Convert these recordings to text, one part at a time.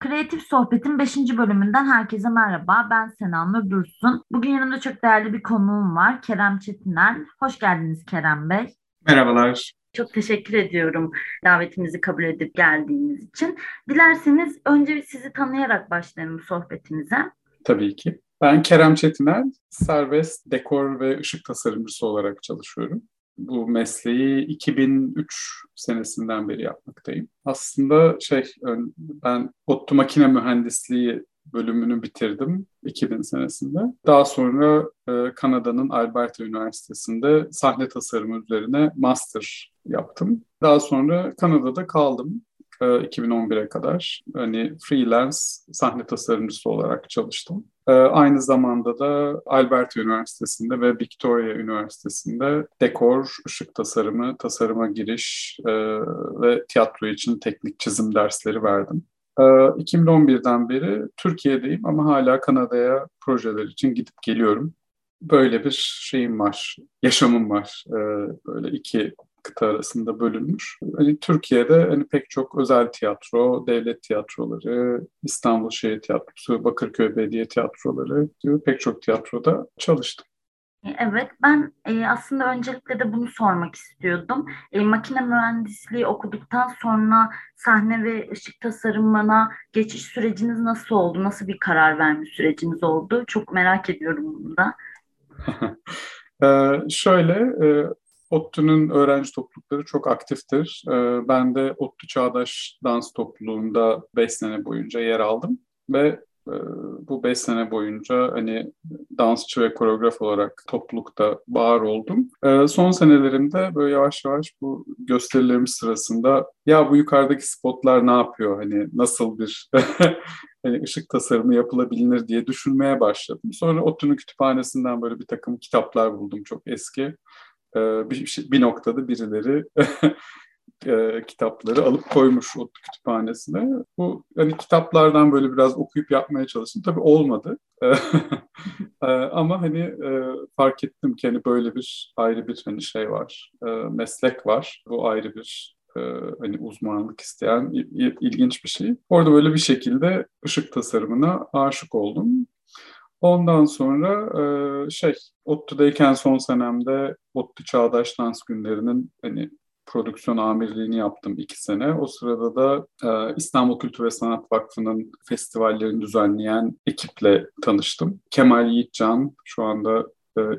Kreatif Sohbet'in 5. bölümünden herkese merhaba. Ben Senan Dursun. Bugün yanımda çok değerli bir konuğum var. Kerem Çetiner. Hoş geldiniz Kerem Bey. Merhabalar. Çok teşekkür ediyorum davetimizi kabul edip geldiğiniz için. Dilerseniz önce sizi tanıyarak başlayalım sohbetimize. Tabii ki. Ben Kerem Çetiner, serbest dekor ve ışık tasarımcısı olarak çalışıyorum. Bu mesleği 2003 senesinden beri yapmaktayım. Aslında şey, ben ODTÜ Makine Mühendisliği bölümünü bitirdim 2000 senesinde. Daha sonra e, Kanada'nın Alberta Üniversitesi'nde sahne tasarımı üzerine master yaptım. Daha sonra Kanada'da kaldım. 2011'e kadar hani freelance sahne tasarımcısı olarak çalıştım. Ee, aynı zamanda da Alberta Üniversitesi'nde ve Victoria Üniversitesi'nde dekor, ışık tasarımı, tasarıma giriş e, ve tiyatro için teknik çizim dersleri verdim. 2011'den ee, beri Türkiye'deyim ama hala Kanada'ya projeler için gidip geliyorum. Böyle bir şeyim var, yaşamım var. Böyle iki kıta arasında bölünmüş. Hani Türkiye'de hani pek çok özel tiyatro, devlet tiyatroları, İstanbul Şehir Tiyatrosu, Bakırköy Belediye Tiyatroları gibi pek çok tiyatroda çalıştım. Evet, ben e, aslında öncelikle de bunu sormak istiyordum. E, makine mühendisliği okuduktan sonra sahne ve ışık tasarımına geçiş süreciniz nasıl oldu? Nasıl bir karar verme süreciniz oldu? Çok merak ediyorum bunu da. ee, şöyle, e, ODTÜ'nün öğrenci toplulukları çok aktiftir. Ee, ben de ODTÜ Çağdaş Dans Topluluğu'nda 5 sene boyunca yer aldım ve e, bu 5 sene boyunca hani dansçı ve koreograf olarak toplulukta var oldum. Ee, son senelerimde böyle yavaş yavaş bu gösterilerimiz sırasında ya bu yukarıdaki spotlar ne yapıyor? Hani nasıl bir hani ışık tasarımı yapılabilir diye düşünmeye başladım. Sonra ODTÜ'nün kütüphanesinden böyle bir takım kitaplar buldum çok eski e, bir, şey, bir noktada birileri e, kitapları alıp koymuş o kütüphanesine. Bu hani kitaplardan böyle biraz okuyup yapmaya çalıştım. Tabii olmadı. e, ama hani e, fark ettim ki hani böyle bir ayrı bir hani şey var, e, meslek var. Bu ayrı bir e, hani uzmanlık isteyen il, ilginç bir şey. Orada böyle bir şekilde ışık tasarımına aşık oldum. Ondan sonra e, şey, ODTÜ'deyken son senemde ODTÜ Çağdaş Dans Günleri'nin hani prodüksiyon amirliğini yaptım iki sene. O sırada da e, İstanbul Kültür ve Sanat Vakfı'nın festivallerini düzenleyen ekiple tanıştım. Kemal Yiğitcan şu anda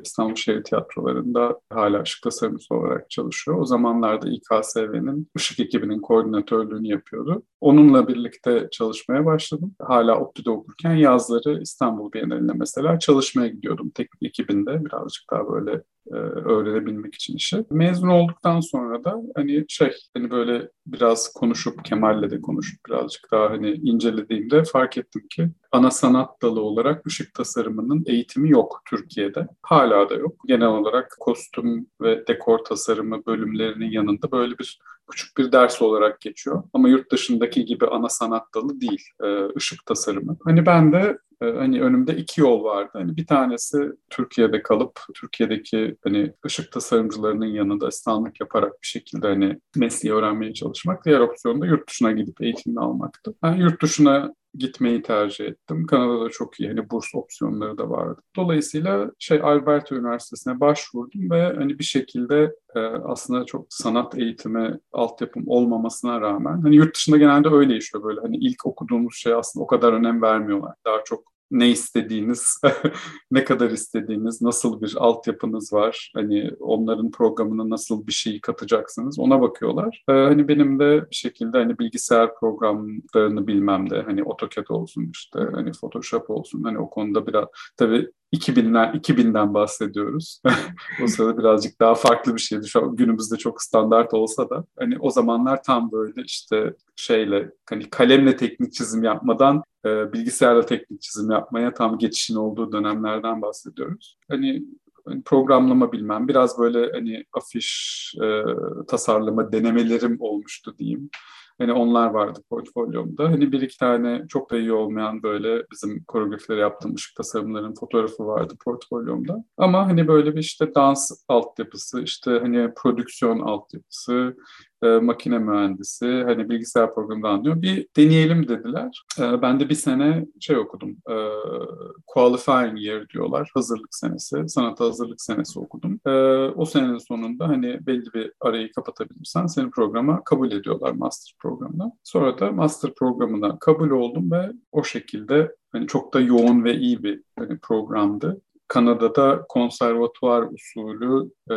İstanbul Şehir Tiyatroları'nda hala ışık tasarımcısı olarak çalışıyor. O zamanlarda İKSV'nin ışık ekibinin koordinatörlüğünü yapıyordu. Onunla birlikte çalışmaya başladım. Hala ODTÜ'de okurken yazları İstanbul Bienalinde mesela çalışmaya gidiyordum teknik ekibinde. Birazcık daha böyle e, öğrenebilmek için işi. Mezun olduktan sonra da hani şey hani böyle biraz konuşup Kemal'le de konuşup birazcık daha hani incelediğimde fark ettim ki ana sanat dalı olarak ışık tasarımının eğitimi yok Türkiye'de. Hala da yok. Genel olarak kostüm ve dekor tasarımı bölümlerinin yanında böyle bir küçük bir ders olarak geçiyor. Ama yurt dışındaki gibi ana sanat dalı değil, e, ışık tasarımı. Hani ben de hani önümde iki yol vardı. Hani bir tanesi Türkiye'de kalıp Türkiye'deki hani ışık tasarımcılarının yanında asistanlık yaparak bir şekilde hani mesleği öğrenmeye çalışmak. Diğer opsiyon da yurt dışına gidip eğitimini almaktı. Ben yurt dışına gitmeyi tercih ettim. Kanada'da çok iyi hani burs opsiyonları da vardı. Dolayısıyla şey Alberta Üniversitesi'ne başvurdum ve hani bir şekilde e, aslında çok sanat eğitimi altyapım olmamasına rağmen hani yurt dışında genelde öyle işliyor böyle hani ilk okuduğumuz şey aslında o kadar önem vermiyorlar. Daha çok ne istediğiniz, ne kadar istediğiniz, nasıl bir altyapınız var, hani onların programına nasıl bir şey katacaksınız ona bakıyorlar. Ee, hani benim de bir şekilde hani bilgisayar programlarını bilmem de hani AutoCAD olsun işte hani Photoshop olsun hani o konuda biraz tabii 2000'ler 2000'den bahsediyoruz. o sırada birazcık daha farklı bir şeydi. Şu an günümüzde çok standart olsa da hani o zamanlar tam böyle işte şeyle hani kalemle teknik çizim yapmadan e, bilgisayarla teknik çizim yapmaya tam geçişin olduğu dönemlerden bahsediyoruz. Hani, hani programlama bilmem, biraz böyle hani afiş e, tasarlama denemelerim olmuştu diyeyim. Hani onlar vardı portfolyomda. Hani bir iki tane çok da iyi olmayan böyle bizim koreografileri yaptığım ışık tasarımların fotoğrafı vardı portfolyomda. Ama hani böyle bir işte dans altyapısı, işte hani prodüksiyon altyapısı, e, makine mühendisi, hani bilgisayar programında anlıyor. Bir deneyelim dediler. E, ben de bir sene şey okudum. E, qualifying year diyorlar. Hazırlık senesi, sanata hazırlık senesi okudum. E, o senenin sonunda hani belli bir arayı kapatabilirsen seni programa kabul ediyorlar master programına. Sonra da master programına kabul oldum ve o şekilde hani çok da yoğun ve iyi bir hani programdı. Kanada'da konservatuvar usulü e,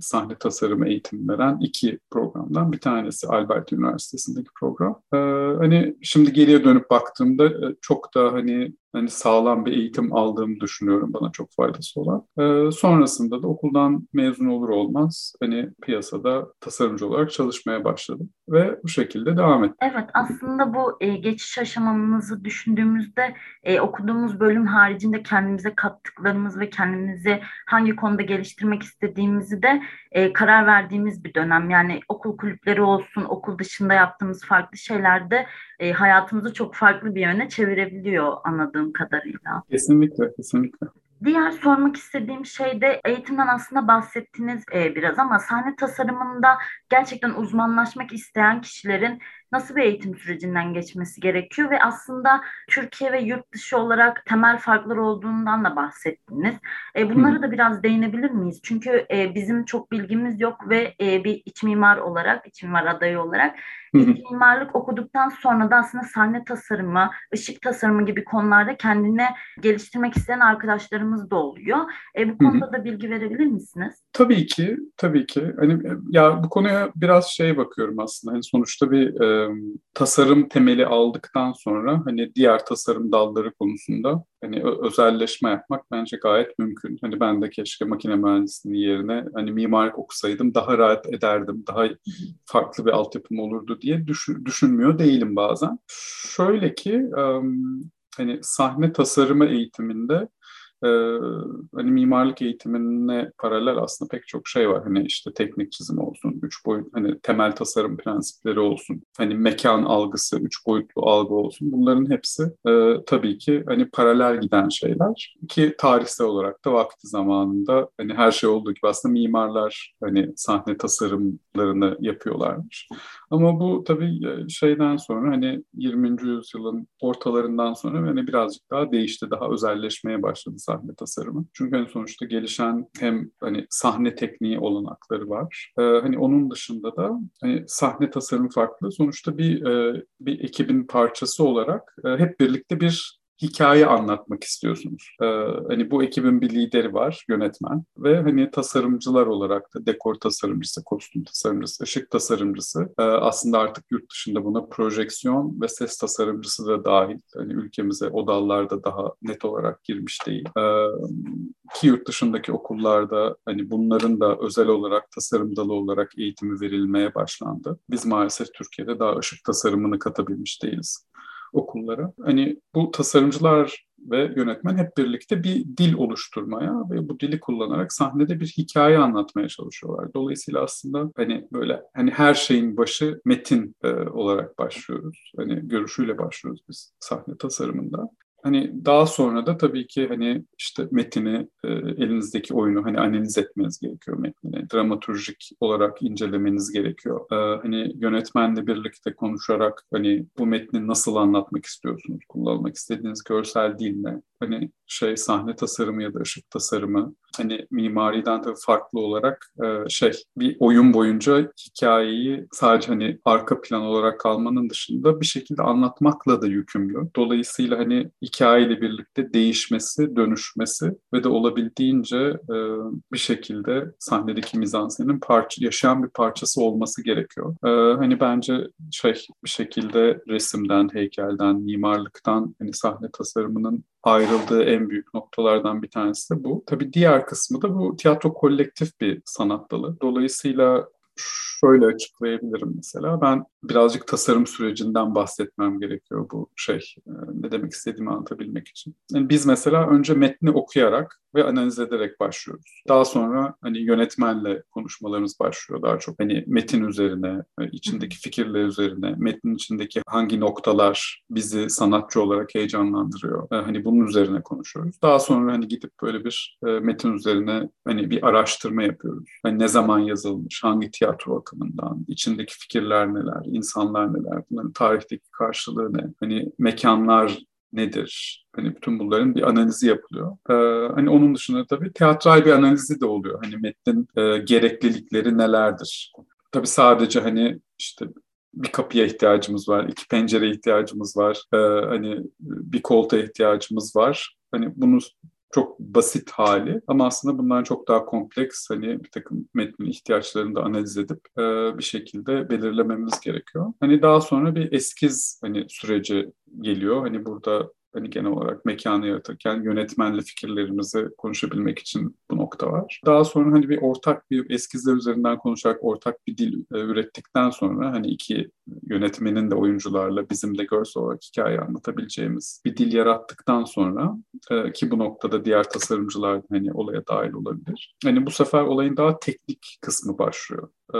sahne tasarımı eğitim veren iki programdan bir tanesi Alberta Üniversitesi'ndeki program. E, hani şimdi geriye dönüp baktığımda e, çok da hani hani sağlam bir eğitim aldığımı düşünüyorum bana çok faydası olan. E, sonrasında da okuldan mezun olur olmaz hani piyasada tasarımcı olarak çalışmaya başladım ve bu şekilde devam ettim. Evet aslında bu e, geçiş aşamamızı düşündüğümüzde e, okuduğumuz bölüm haricinde kendimize kattıklarımız ve kendimizi hangi konuda geliştirmek istediğimizi de e, karar verdiğimiz bir dönem. Yani okul kulüpleri olsun, okul dışında yaptığımız farklı şeylerde e, hayatımızı çok farklı bir yöne çevirebiliyor anladığım kadarıyla. Kesinlikle, kesinlikle. Diğer sormak istediğim şey de eğitimden aslında bahsettiniz e, biraz ama sahne tasarımında gerçekten uzmanlaşmak isteyen kişilerin nasıl bir eğitim sürecinden geçmesi gerekiyor ve aslında Türkiye ve yurt dışı olarak temel farklar olduğundan da bahsettiniz. E, bunlara da biraz değinebilir miyiz? Çünkü e, bizim çok bilgimiz yok ve e, bir iç mimar olarak, iç mimar adayı olarak iç mimarlık okuduktan sonra da aslında sahne tasarımı, ışık tasarımı gibi konularda kendine geliştirmek isteyen arkadaşlarımız da oluyor. E, bu konuda da bilgi verebilir misiniz? Tabii ki, tabii ki. Hani ya bu konuya biraz şey bakıyorum aslında. Hani sonuçta bir e, tasarım temeli aldıktan sonra hani diğer tasarım dalları konusunda hani özelleşme yapmak bence gayet mümkün. Hani ben de keşke makine mühendisliği yerine hani mimarlık okusaydım daha rahat ederdim, daha farklı bir altyapım olurdu diye düşün, düşünmüyor değilim bazen. Şöyle ki hani sahne tasarımı eğitiminde e, hani mimarlık eğitimine paralel aslında pek çok şey var. Hani işte teknik çizim olsun, üç boyut, hani temel tasarım prensipleri olsun, hani mekan algısı, üç boyutlu algı olsun. Bunların hepsi e, tabii ki hani paralel giden şeyler ki tarihsel olarak da vakti zamanında hani her şey olduğu gibi aslında mimarlar hani sahne tasarımlarını yapıyorlarmış. Ama bu tabii şeyden sonra hani 20. yüzyılın ortalarından sonra hani birazcık daha değişti, daha özelleşmeye başladı sahne tasarımı. Çünkü hani sonuçta gelişen hem hani sahne tekniği olanakları var. Ee, hani onun dışında da hani sahne tasarımı farklı. Sonuçta bir e, bir ekibin parçası olarak e, hep birlikte bir hikaye anlatmak istiyorsunuz. Ee, hani bu ekibin bir lideri var, yönetmen ve hani tasarımcılar olarak da dekor tasarımcısı, kostüm tasarımcısı, ışık tasarımcısı e, aslında artık yurt dışında buna projeksiyon ve ses tasarımcısı da dahil. Hani ülkemize o dallarda daha net olarak girmiş değil. Ee, ki yurt dışındaki okullarda hani bunların da özel olarak tasarım dalı olarak eğitimi verilmeye başlandı. Biz maalesef Türkiye'de daha ışık tasarımını katabilmiş değiliz okullara. Hani bu tasarımcılar ve yönetmen hep birlikte bir dil oluşturmaya ve bu dili kullanarak sahnede bir hikaye anlatmaya çalışıyorlar. Dolayısıyla aslında hani böyle hani her şeyin başı metin e, olarak başlıyoruz. Hani görüşüyle başlıyoruz biz sahne tasarımında. Hani daha sonra da tabii ki hani işte metini, e, elinizdeki oyunu hani analiz etmeniz gerekiyor metnini. Dramaturjik olarak incelemeniz gerekiyor. E, hani yönetmenle birlikte konuşarak hani bu metni nasıl anlatmak istiyorsunuz? Kullanmak istediğiniz görsel dil ne? Hani şey sahne tasarımı ya da ışık tasarımı hani mimariden tabii farklı olarak e, şey bir oyun boyunca hikayeyi sadece hani arka plan olarak kalmanın dışında bir şekilde anlatmakla da yükümlü. Dolayısıyla hani hikayeyle birlikte değişmesi, dönüşmesi ve de olabildiğince e, bir şekilde sahnedeki mizansenin parça, yaşayan bir parçası olması gerekiyor. E, hani bence şey bir şekilde resimden, heykelden, mimarlıktan hani sahne tasarımının ayrıldığı en büyük noktalardan bir tanesi de bu. Tabii diğer kısmı da bu tiyatro kolektif bir sanat dalı. Dolayısıyla şöyle açıklayabilirim mesela. Ben birazcık tasarım sürecinden bahsetmem gerekiyor bu şey. E, ne demek istediğimi anlatabilmek için. Yani biz mesela önce metni okuyarak ve analiz ederek başlıyoruz. Daha sonra hani yönetmenle konuşmalarımız başlıyor daha çok. Hani metin üzerine, e, içindeki fikirler üzerine, metnin içindeki hangi noktalar bizi sanatçı olarak heyecanlandırıyor. E, hani bunun üzerine konuşuyoruz. Daha sonra hani gidip böyle bir metin üzerine hani bir araştırma yapıyoruz. Hani ne zaman yazılmış, hangi tiyatro tiyatro akımından, içindeki fikirler neler, insanlar neler, bunların tarihteki karşılığı ne, hani mekanlar nedir? Hani bütün bunların bir analizi yapılıyor. Ee, hani onun dışında tabii teatral bir analizi de oluyor. Hani metnin e, gereklilikleri nelerdir? Tabii sadece hani işte bir kapıya ihtiyacımız var, iki pencere ihtiyacımız var, ee, hani bir koltuğa ihtiyacımız var. Hani bunu çok basit hali ama aslında bundan çok daha kompleks hani bir takım metnin ihtiyaçlarını da analiz edip e, bir şekilde belirlememiz gerekiyor. Hani daha sonra bir eskiz hani süreci geliyor. Hani burada hani genel olarak mekanı yaratırken yönetmenle fikirlerimizi konuşabilmek için bu nokta var. Daha sonra hani bir ortak bir eskizler üzerinden konuşarak ortak bir dil e, ürettikten sonra hani iki yönetmenin de oyuncularla bizim de görsel olarak hikaye anlatabileceğimiz bir dil yarattıktan sonra e, ki bu noktada diğer tasarımcılar hani olaya dahil olabilir. Hani bu sefer olayın daha teknik kısmı başlıyor. Ee,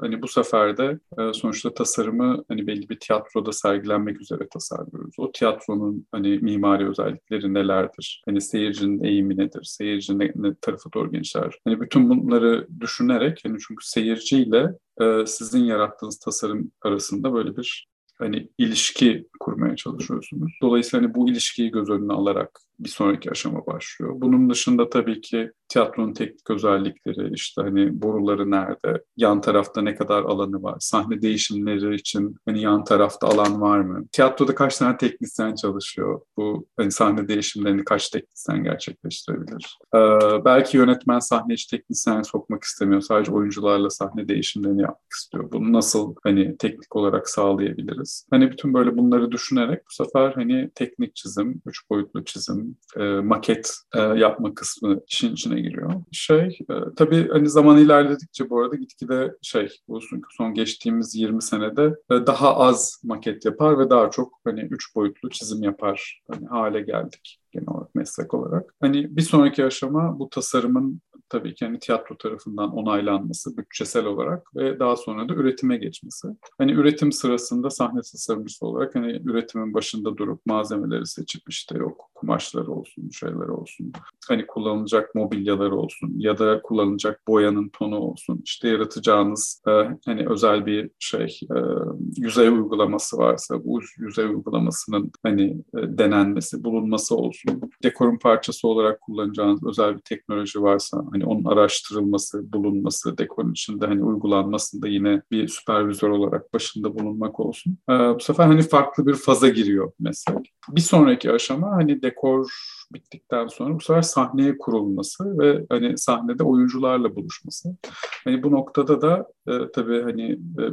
hani bu sefer de e, sonuçta tasarımı hani belli bir tiyatroda sergilenmek üzere tasarlıyoruz. O tiyatronun hani mimari özellikleri nelerdir? Hani seyircinin eğimi nedir? Seyirci ne, ne tarafa doğru genişler? Hani bütün bunları düşünerek hani çünkü seyirciyle e, sizin yarattığınız tasarım arasında böyle bir hani ilişki kurmaya çalışıyorsunuz. Dolayısıyla hani bu ilişkiyi göz önüne alarak bir sonraki aşama başlıyor. Bunun dışında tabii ki tiyatronun teknik özellikleri, işte hani boruları nerede, yan tarafta ne kadar alanı var, sahne değişimleri için hani yan tarafta alan var mı? Tiyatroda kaç tane teknisyen çalışıyor? Bu hani sahne değişimlerini kaç teknisyen gerçekleştirebilir? Ee, belki yönetmen sahne hiç teknisyen sokmak istemiyor. Sadece oyuncularla sahne değişimlerini yapmak istiyor. Bunu nasıl hani teknik olarak sağlayabiliriz? Hani bütün böyle bunları düşünerek bu sefer hani teknik çizim, üç boyutlu çizim, e, maket e, yapma kısmı işin içine giriyor. Şey, e, tabii hani zaman ilerledikçe bu arada gitgide şey, bu son geçtiğimiz 20 senede e, daha az maket yapar ve daha çok hani üç boyutlu çizim yapar hani hale geldik genel olarak meslek olarak. Hani bir sonraki aşama bu tasarımın tabii ki hani tiyatro tarafından onaylanması bütçesel olarak ve daha sonra da üretime geçmesi. Hani üretim sırasında sahne tasarımcısı olarak hani üretimin başında durup malzemeleri seçip işte yok kumaşları olsun, şeyler olsun, hani kullanılacak mobilyalar olsun ya da kullanılacak boyanın tonu olsun, işte yaratacağınız e, hani özel bir şey e, yüzey uygulaması varsa bu yüzey uygulamasının hani e, denenmesi, bulunması olsun. Dekorun parçası olarak kullanacağınız özel bir teknoloji varsa hani onun araştırılması, bulunması, dekorun içinde hani uygulanmasında yine bir süpervizör olarak başında bulunmak olsun. E, bu sefer hani farklı bir faza giriyor meslek. Bir sonraki aşama hani dekor bittikten sonra bu sefer sahneye kurulması ve hani sahnede oyuncularla buluşması. Hani bu noktada da e, tabii hani e,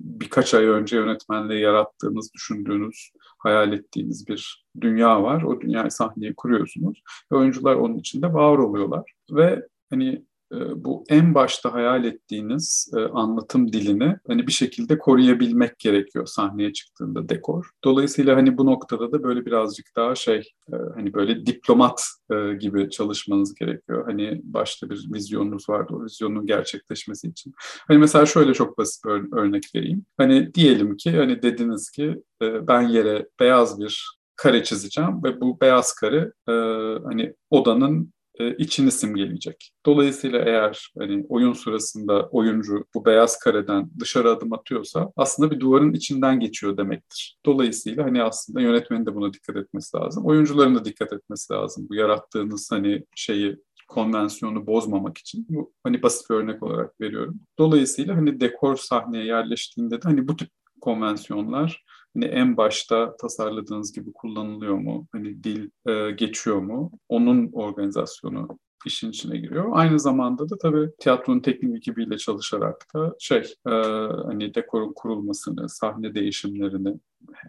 birkaç ay önce yönetmenle yarattığınız, düşündüğünüz, hayal ettiğiniz bir dünya var. O dünyayı sahneye kuruyorsunuz ve oyuncular onun içinde var oluyorlar. Ve hani ee, bu en başta hayal ettiğiniz e, anlatım dilini hani bir şekilde koruyabilmek gerekiyor sahneye çıktığında dekor. Dolayısıyla hani bu noktada da böyle birazcık daha şey e, hani böyle diplomat e, gibi çalışmanız gerekiyor. Hani başta bir vizyonunuz vardı o vizyonun gerçekleşmesi için. Hani mesela şöyle çok basit bir örnek vereyim. Hani diyelim ki hani dediniz ki ben yere beyaz bir kare çizeceğim ve bu beyaz kare hani odanın e, içini simgeleyecek. Dolayısıyla eğer hani oyun sırasında oyuncu bu beyaz kareden dışarı adım atıyorsa aslında bir duvarın içinden geçiyor demektir. Dolayısıyla hani aslında yönetmenin de buna dikkat etmesi lazım. Oyuncuların da dikkat etmesi lazım. Bu yarattığınız hani şeyi konvansiyonu bozmamak için bu hani basit bir örnek olarak veriyorum. Dolayısıyla hani dekor sahneye yerleştiğinde de hani bu tip konvansiyonlar hani en başta tasarladığınız gibi kullanılıyor mu? Hani dil e, geçiyor mu? Onun organizasyonu işin içine giriyor. Aynı zamanda da tabii tiyatronun teknik ekibiyle çalışarak da şey e, hani dekorun kurulmasını, sahne değişimlerini,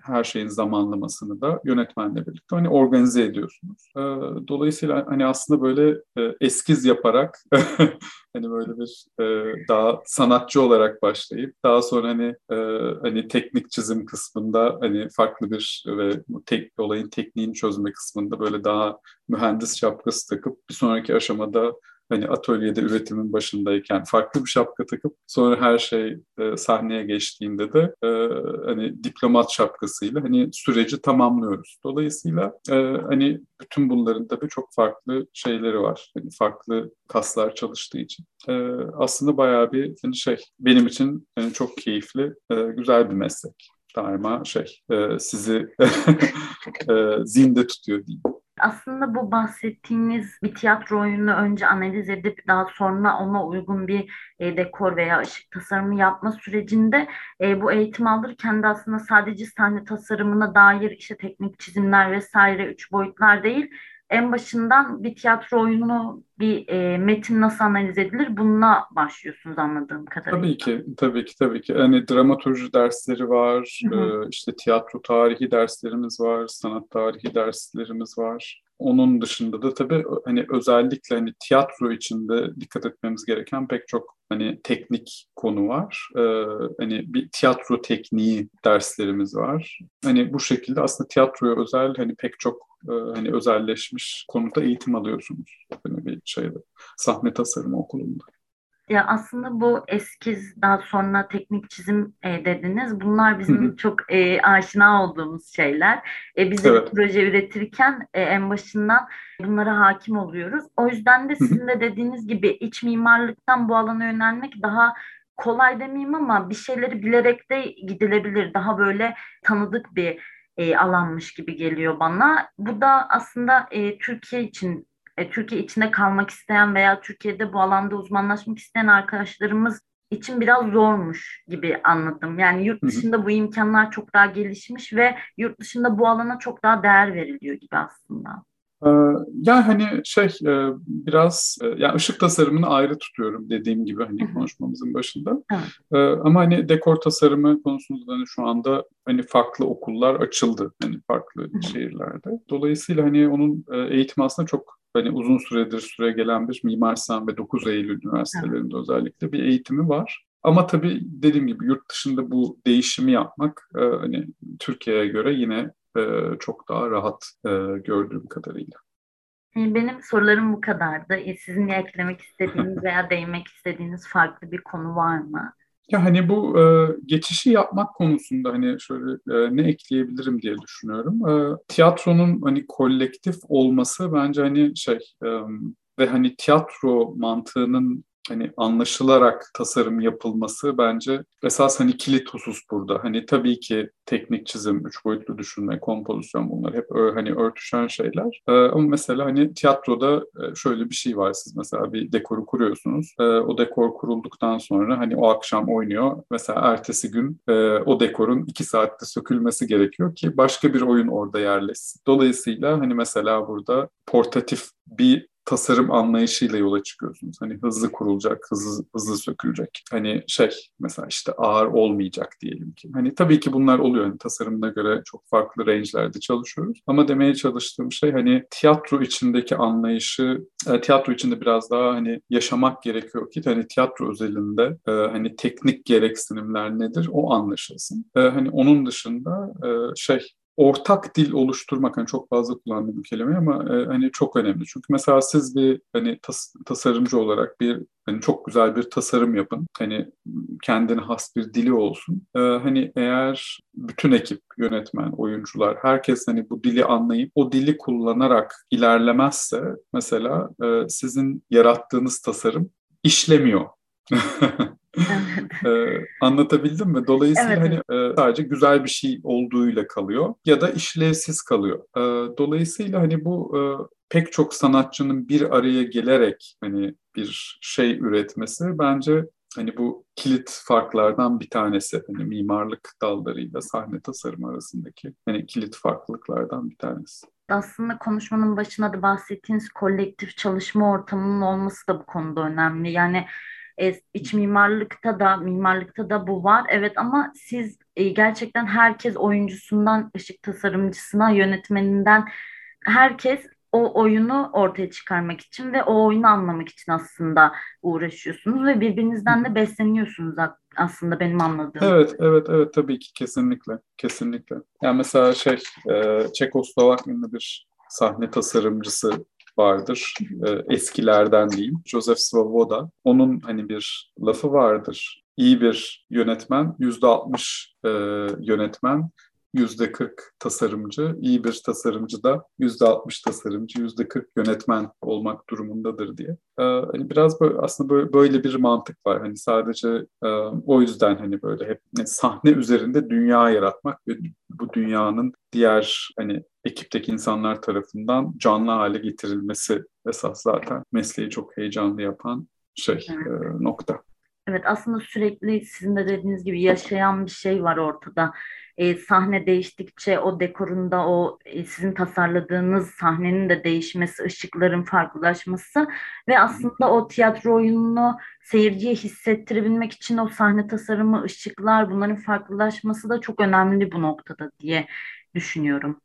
her şeyin zamanlamasını da yönetmenle birlikte hani organize ediyorsunuz. E, dolayısıyla hani aslında böyle e, eskiz yaparak hani böyle bir e, daha sanatçı olarak başlayıp daha sonra hani e, hani teknik çizim kısmında hani farklı bir ve tek olayın tekniğini çözme kısmında böyle daha mühendis şapkası takıp bir sonraki aşamada hani atölyede üretimin başındayken farklı bir şapka takıp sonra her şey e, sahneye geçtiğinde de e, hani diplomat şapkasıyla hani süreci tamamlıyoruz. Dolayısıyla e, hani bütün bunların tabii çok farklı şeyleri var. Hani farklı kaslar çalıştığı için. E, aslında bayağı bir hani şey benim için yani çok keyifli, e, güzel bir meslek daima şey e, sizi e, zinde tutuyor diyeyim. Aslında bu bahsettiğiniz bir tiyatro oyunu önce analiz edip daha sonra ona uygun bir e, dekor veya ışık tasarımı yapma sürecinde e, bu eğitim alırken de aslında sadece sahne tasarımına dair işte teknik çizimler vesaire üç boyutlar değil en başından bir tiyatro oyununu bir e, metin nasıl analiz edilir bununla başlıyorsunuz anladığım kadarıyla. Tabii ki, tabii ki, tabii ki. Hani dramaturji dersleri var, hı hı. E, işte tiyatro tarihi derslerimiz var, sanat tarihi derslerimiz var. Onun dışında da tabii hani özellikle hani tiyatro içinde dikkat etmemiz gereken pek çok hani teknik konu var. Ee, hani bir tiyatro tekniği derslerimiz var. Hani bu şekilde aslında tiyatroya özel hani pek çok e, hani özelleşmiş konuda eğitim alıyorsunuz. Hani bir şeyde sahne tasarımı okulunda. Ya aslında bu eskiz daha sonra teknik çizim e, dediniz. Bunlar bizim Hı-hı. çok e, aşina olduğumuz şeyler. E, biz de evet. proje üretirken e, en başından bunlara hakim oluyoruz. O yüzden de sizin de dediğiniz gibi iç mimarlıktan bu alana yönelmek daha kolay demeyeyim ama bir şeyleri bilerek de gidilebilir. Daha böyle tanıdık bir e, alanmış gibi geliyor bana. Bu da aslında e, Türkiye için e, Türkiye içinde kalmak isteyen veya Türkiye'de bu alanda uzmanlaşmak isteyen arkadaşlarımız için biraz zormuş gibi anladım. Yani yurt dışında bu imkanlar çok daha gelişmiş ve yurt dışında bu alana çok daha değer veriliyor gibi aslında. Ee, yani hani şey e, biraz e, yani ışık tasarımını ayrı tutuyorum dediğim gibi hani konuşmamızın başında. Ee, ama hani dekor tasarımı konusunda da hani şu anda hani farklı okullar açıldı hani farklı şehirlerde. Dolayısıyla hani onun e, eğitimi aslında çok hani uzun süredir süre gelen bir Mimar Sinan ve 9 Eylül üniversitelerinde özellikle bir eğitimi var. Ama tabii dediğim gibi yurt dışında bu değişimi yapmak hani Türkiye'ye göre yine e, çok daha rahat e, gördüğüm kadarıyla. Benim sorularım bu kadardı. E, sizin eklemek istediğiniz veya değinmek istediğiniz farklı bir konu var mı? Ya hani bu e, geçişi yapmak konusunda hani şöyle e, ne ekleyebilirim diye düşünüyorum. E, tiyatronun hani kolektif olması bence hani şey e, ve hani tiyatro mantığının hani anlaşılarak tasarım yapılması bence esas hani kilit husus burada. Hani tabii ki teknik çizim, üç boyutlu düşünme, kompozisyon bunlar hep hani örtüşen şeyler. Ee, ama mesela hani tiyatroda e, şöyle bir şey var. Siz mesela bir dekoru kuruyorsunuz. Ee, o dekor kurulduktan sonra hani o akşam oynuyor. Mesela ertesi gün e, o dekorun iki saatte sökülmesi gerekiyor ki başka bir oyun orada yerleşsin. Dolayısıyla hani mesela burada portatif bir tasarım anlayışıyla yola çıkıyorsunuz. Hani hızlı kurulacak, hızlı hızlı sökülecek. Hani şey mesela işte ağır olmayacak diyelim ki. Hani tabii ki bunlar oluyor. Hani tasarımına göre çok farklı range'lerde çalışıyoruz. Ama demeye çalıştığım şey hani tiyatro içindeki anlayışı, e, tiyatro içinde biraz daha hani yaşamak gerekiyor ki hani tiyatro özelinde e, hani teknik gereksinimler nedir o anlaşılsın. E, hani onun dışında e, şey ortak dil oluşturmak hani çok fazla kullandığım bir kelime ama e, hani çok önemli. Çünkü mesela siz bir hani tas, tasarımcı olarak bir hani çok güzel bir tasarım yapın. Hani kendine has bir dili olsun. E, hani eğer bütün ekip, yönetmen, oyuncular herkes hani bu dili anlayıp o dili kullanarak ilerlemezse mesela e, sizin yarattığınız tasarım işlemiyor. ee, anlatabildim mi? Dolayısıyla evet. hani e, sadece güzel bir şey olduğuyla kalıyor ya da işlevsiz kalıyor. E, dolayısıyla hani bu e, pek çok sanatçının bir araya gelerek hani bir şey üretmesi bence hani bu kilit farklardan bir tanesi. Hani mimarlık dallarıyla sahne tasarımı arasındaki hani kilit farklılıklardan bir tanesi. Aslında konuşmanın başına da bahsettiğiniz kolektif çalışma ortamının olması da bu konuda önemli. Yani e, iç mimarlıkta da mimarlıkta da bu var. Evet ama siz e, gerçekten herkes oyuncusundan ışık tasarımcısına yönetmeninden herkes o oyunu ortaya çıkarmak için ve o oyunu anlamak için aslında uğraşıyorsunuz ve birbirinizden de besleniyorsunuz aslında benim anladığım. Evet, evet, evet tabii ki kesinlikle, kesinlikle. Yani mesela şey, e, Çekoslovak ünlü bir sahne tasarımcısı vardır. E, eskilerden diyeyim. Joseph Svoboda. Onun hani bir lafı vardır. İyi bir yönetmen, yüzde altmış e, yönetmen, yüzde 40 tasarımcı, iyi bir tasarımcı da yüzde 60 tasarımcı, yüzde 40 yönetmen olmak durumundadır diye. Ee, hani biraz böyle aslında böyle, böyle bir mantık var. Hani sadece e, o yüzden hani böyle hep hani sahne üzerinde dünya yaratmak ve bu dünyanın diğer hani ekipteki insanlar tarafından canlı hale getirilmesi esas zaten mesleği çok heyecanlı yapan şey evet. e, nokta. Evet aslında sürekli sizin de dediğiniz gibi yaşayan bir şey var ortada e, sahne değiştikçe o dekorunda o e, sizin tasarladığınız sahnenin de değişmesi, ışıkların farklılaşması ve aslında o tiyatro oyununu seyirciye hissettirebilmek için o sahne tasarımı, ışıklar bunların farklılaşması da çok önemli bu noktada diye düşünüyorum.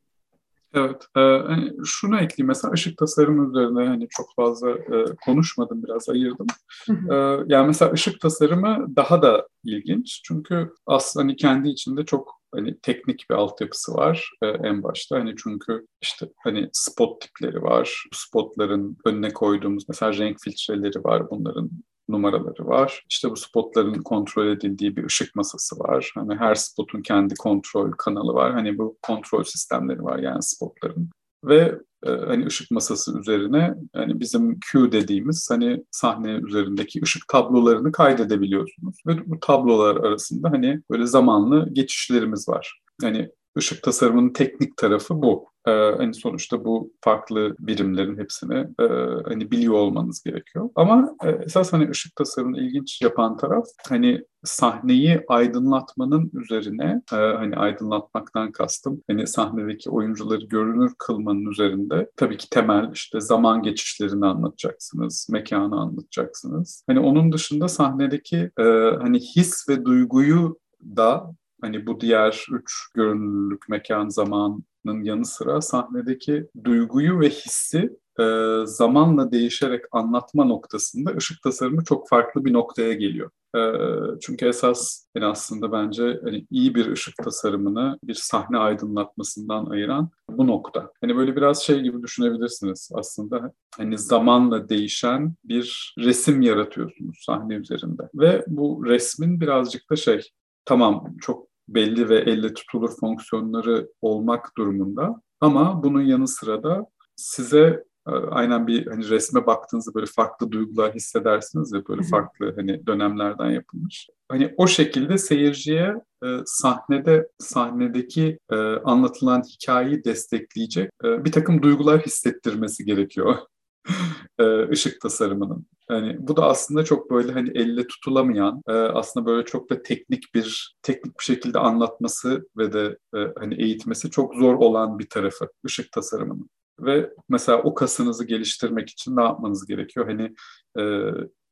Evet, e, hani şunu ekleyeyim mesela ışık tasarımı üzerine hani çok fazla e, konuşmadım biraz ayırdım. E, yani mesela ışık tasarımı daha da ilginç çünkü aslında hani kendi içinde çok hani teknik bir altyapısı var e, en başta. Hani çünkü işte hani spot tipleri var. Spotların önüne koyduğumuz mesela renk filtreleri var. Bunların numaraları var. İşte bu spotların kontrol edildiği bir ışık masası var. Hani her spotun kendi kontrol kanalı var. Hani bu kontrol sistemleri var yani spotların. Ve hani ışık masası üzerine hani bizim Q dediğimiz hani sahne üzerindeki ışık tablolarını kaydedebiliyorsunuz. Ve bu tablolar arasında hani böyle zamanlı geçişlerimiz var. Hani ışık tasarımının teknik tarafı bu. Ee, hani sonuçta bu farklı birimlerin hepsini e, hani biliyor olmanız gerekiyor. Ama e, esas hani ışık tasarımını ilginç yapan taraf hani sahneyi aydınlatmanın üzerine e, hani aydınlatmaktan kastım hani sahnedeki oyuncuları görünür kılmanın üzerinde tabii ki temel işte zaman geçişlerini anlatacaksınız, mekanı anlatacaksınız. Hani onun dışında sahnedeki e, hani his ve duyguyu da hani bu diğer üç görünürlük, mekan, zamanın yanı sıra sahnedeki duyguyu ve hissi e, zamanla değişerek anlatma noktasında ışık tasarımı çok farklı bir noktaya geliyor. E, çünkü esas yani aslında bence hani iyi bir ışık tasarımını bir sahne aydınlatmasından ayıran bu nokta. Hani böyle biraz şey gibi düşünebilirsiniz aslında. Hani zamanla değişen bir resim yaratıyorsunuz sahne üzerinde. Ve bu resmin birazcık da şey tamam çok belli ve elle tutulur fonksiyonları olmak durumunda. Ama bunun yanı sıra da size e, aynen bir hani resme baktığınızda böyle farklı duygular hissedersiniz ya böyle farklı hani dönemlerden yapılmış. Hani o şekilde seyirciye e, sahnede sahnedeki e, anlatılan hikayeyi destekleyecek e, bir takım duygular hissettirmesi gerekiyor e, ışık tasarımının. Yani bu da aslında çok böyle hani elle tutulamayan, e, aslında böyle çok da teknik bir teknik bir şekilde anlatması ve de e, hani eğitmesi çok zor olan bir tarafı ışık tasarımının. Ve mesela o kasınızı geliştirmek için ne yapmanız gerekiyor? Hani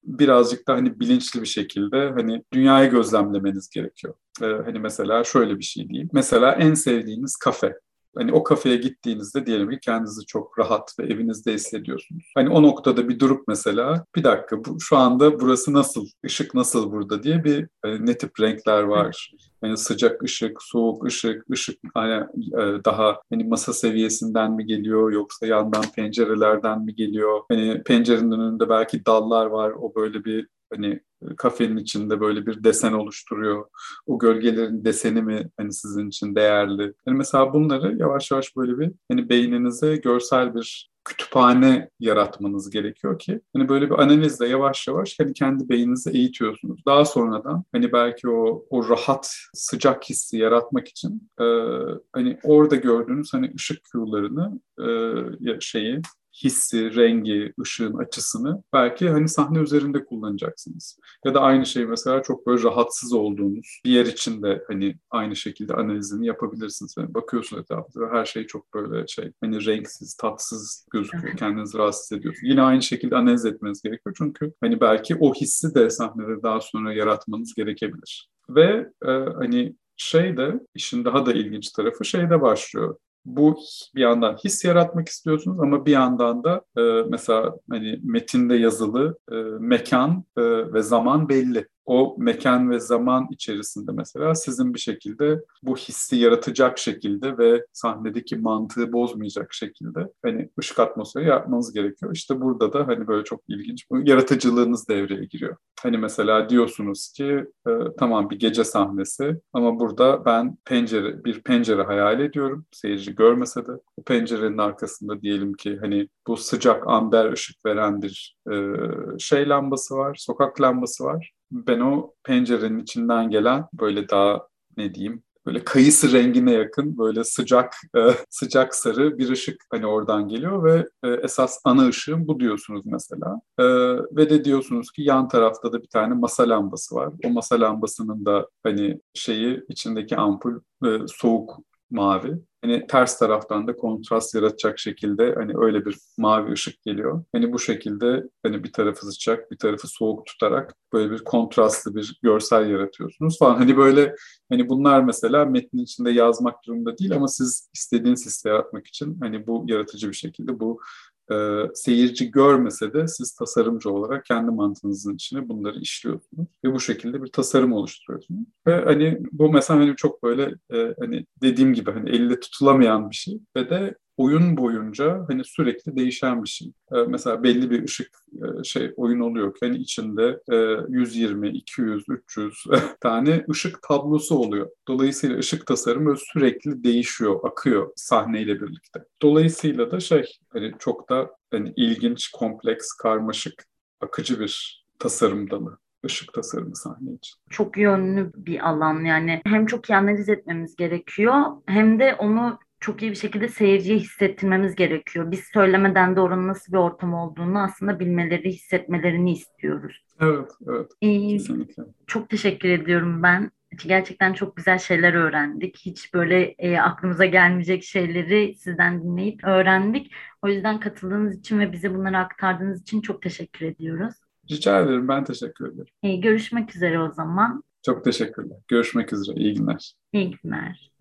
birazcık da hani bilinçli bir şekilde hani dünyayı gözlemlemeniz gerekiyor. hani mesela şöyle bir şey diyeyim. Mesela en sevdiğiniz kafe Hani o kafeye gittiğinizde diyelim ki kendinizi çok rahat ve evinizde hissediyorsunuz. Hani o noktada bir durup mesela bir dakika bu, şu anda burası nasıl, ışık nasıl burada diye bir hani ne tip renkler var. Yani sıcak ışık, soğuk ışık, ışık hani e, daha hani masa seviyesinden mi geliyor yoksa yandan pencerelerden mi geliyor? Hani pencerenin önünde belki dallar var. O böyle bir hani kafenin içinde böyle bir desen oluşturuyor. O gölgelerin deseni mi hani sizin için değerli? Yani mesela bunları yavaş yavaş böyle bir hani beyninize görsel bir kütüphane yaratmanız gerekiyor ki hani böyle bir analizle yavaş yavaş hani kendi beyninizi eğitiyorsunuz. Daha sonradan hani belki o o rahat sıcak hissi yaratmak için e, hani orada gördüğünüz hani ışık kürelerini e, şeyi hissi, rengi, ışığın açısını belki hani sahne üzerinde kullanacaksınız. Ya da aynı şey mesela çok böyle rahatsız olduğunuz bir yer içinde hani aynı şekilde analizini yapabilirsiniz. Yani bakıyorsunuz etrafta ve her şey çok böyle şey hani renksiz, tatsız gözüküyor. Kendinizi rahatsız ediyorsunuz. Yine aynı şekilde analiz etmeniz gerekiyor. Çünkü hani belki o hissi de sahnede daha sonra yaratmanız gerekebilir. Ve e, hani şey de işin daha da ilginç tarafı şeyde başlıyor bu bir yandan his yaratmak istiyorsunuz ama bir yandan da e, mesela hani metinde yazılı e, mekan e, ve zaman belli. O mekan ve zaman içerisinde mesela sizin bir şekilde bu hissi yaratacak şekilde ve sahnedeki mantığı bozmayacak şekilde hani ışık atmosferi yapmanız gerekiyor. İşte burada da hani böyle çok ilginç bu yaratıcılığınız devreye giriyor. Hani mesela diyorsunuz ki e, tamam bir gece sahnesi ama burada ben pencere bir pencere hayal ediyorum. Seyirci görmese de o pencerenin arkasında diyelim ki hani bu sıcak amber ışık veren bir e, şey lambası var, sokak lambası var. Ben o pencerenin içinden gelen böyle daha ne diyeyim böyle kayısı rengine yakın böyle sıcak e, sıcak sarı bir ışık hani oradan geliyor ve e, esas ana ışığım bu diyorsunuz mesela. E, ve de diyorsunuz ki yan tarafta da bir tane masa lambası var. O masa lambasının da hani şeyi içindeki ampul e, soğuk mavi. Hani ters taraftan da kontrast yaratacak şekilde hani öyle bir mavi ışık geliyor. Hani bu şekilde hani bir tarafı sıcak, bir tarafı soğuk tutarak böyle bir kontrastlı bir görsel yaratıyorsunuz falan. Hani böyle hani bunlar mesela metnin içinde yazmak durumunda değil ama siz istediğiniz hissi yaratmak için hani bu yaratıcı bir şekilde bu e, seyirci görmese de siz tasarımcı olarak kendi mantığınızın içine bunları işliyorsunuz ve bu şekilde bir tasarım oluşturuyorsunuz. Ve hani bu mesela hani çok böyle e, hani dediğim gibi hani elle tutulamayan bir şey ve de oyun boyunca hani sürekli değişen bir şey. Ee, mesela belli bir ışık e, şey oyun oluyor hani içinde e, 120, 200, 300 tane ışık tablosu oluyor. Dolayısıyla ışık tasarımı sürekli değişiyor, akıyor sahneyle birlikte. Dolayısıyla da şey hani çok da hani ilginç, kompleks, karmaşık, akıcı bir tasarım dalı ışık tasarımı sahne için. Çok yönlü bir alan yani hem çok iyi analiz etmemiz gerekiyor hem de onu çok iyi bir şekilde seyirciye hissettirmemiz gerekiyor. Biz söylemeden de oranın nasıl bir ortam olduğunu aslında bilmeleri, hissetmelerini istiyoruz. Evet, evet. Ee, kesinlikle. Çok teşekkür ediyorum ben. Gerçekten çok güzel şeyler öğrendik. Hiç böyle e, aklımıza gelmeyecek şeyleri sizden dinleyip öğrendik. O yüzden katıldığınız için ve bize bunları aktardığınız için çok teşekkür ediyoruz. Rica ederim. Ben teşekkür ederim. E, görüşmek üzere o zaman. Çok teşekkürler. Görüşmek üzere. İyi günler. İyi günler.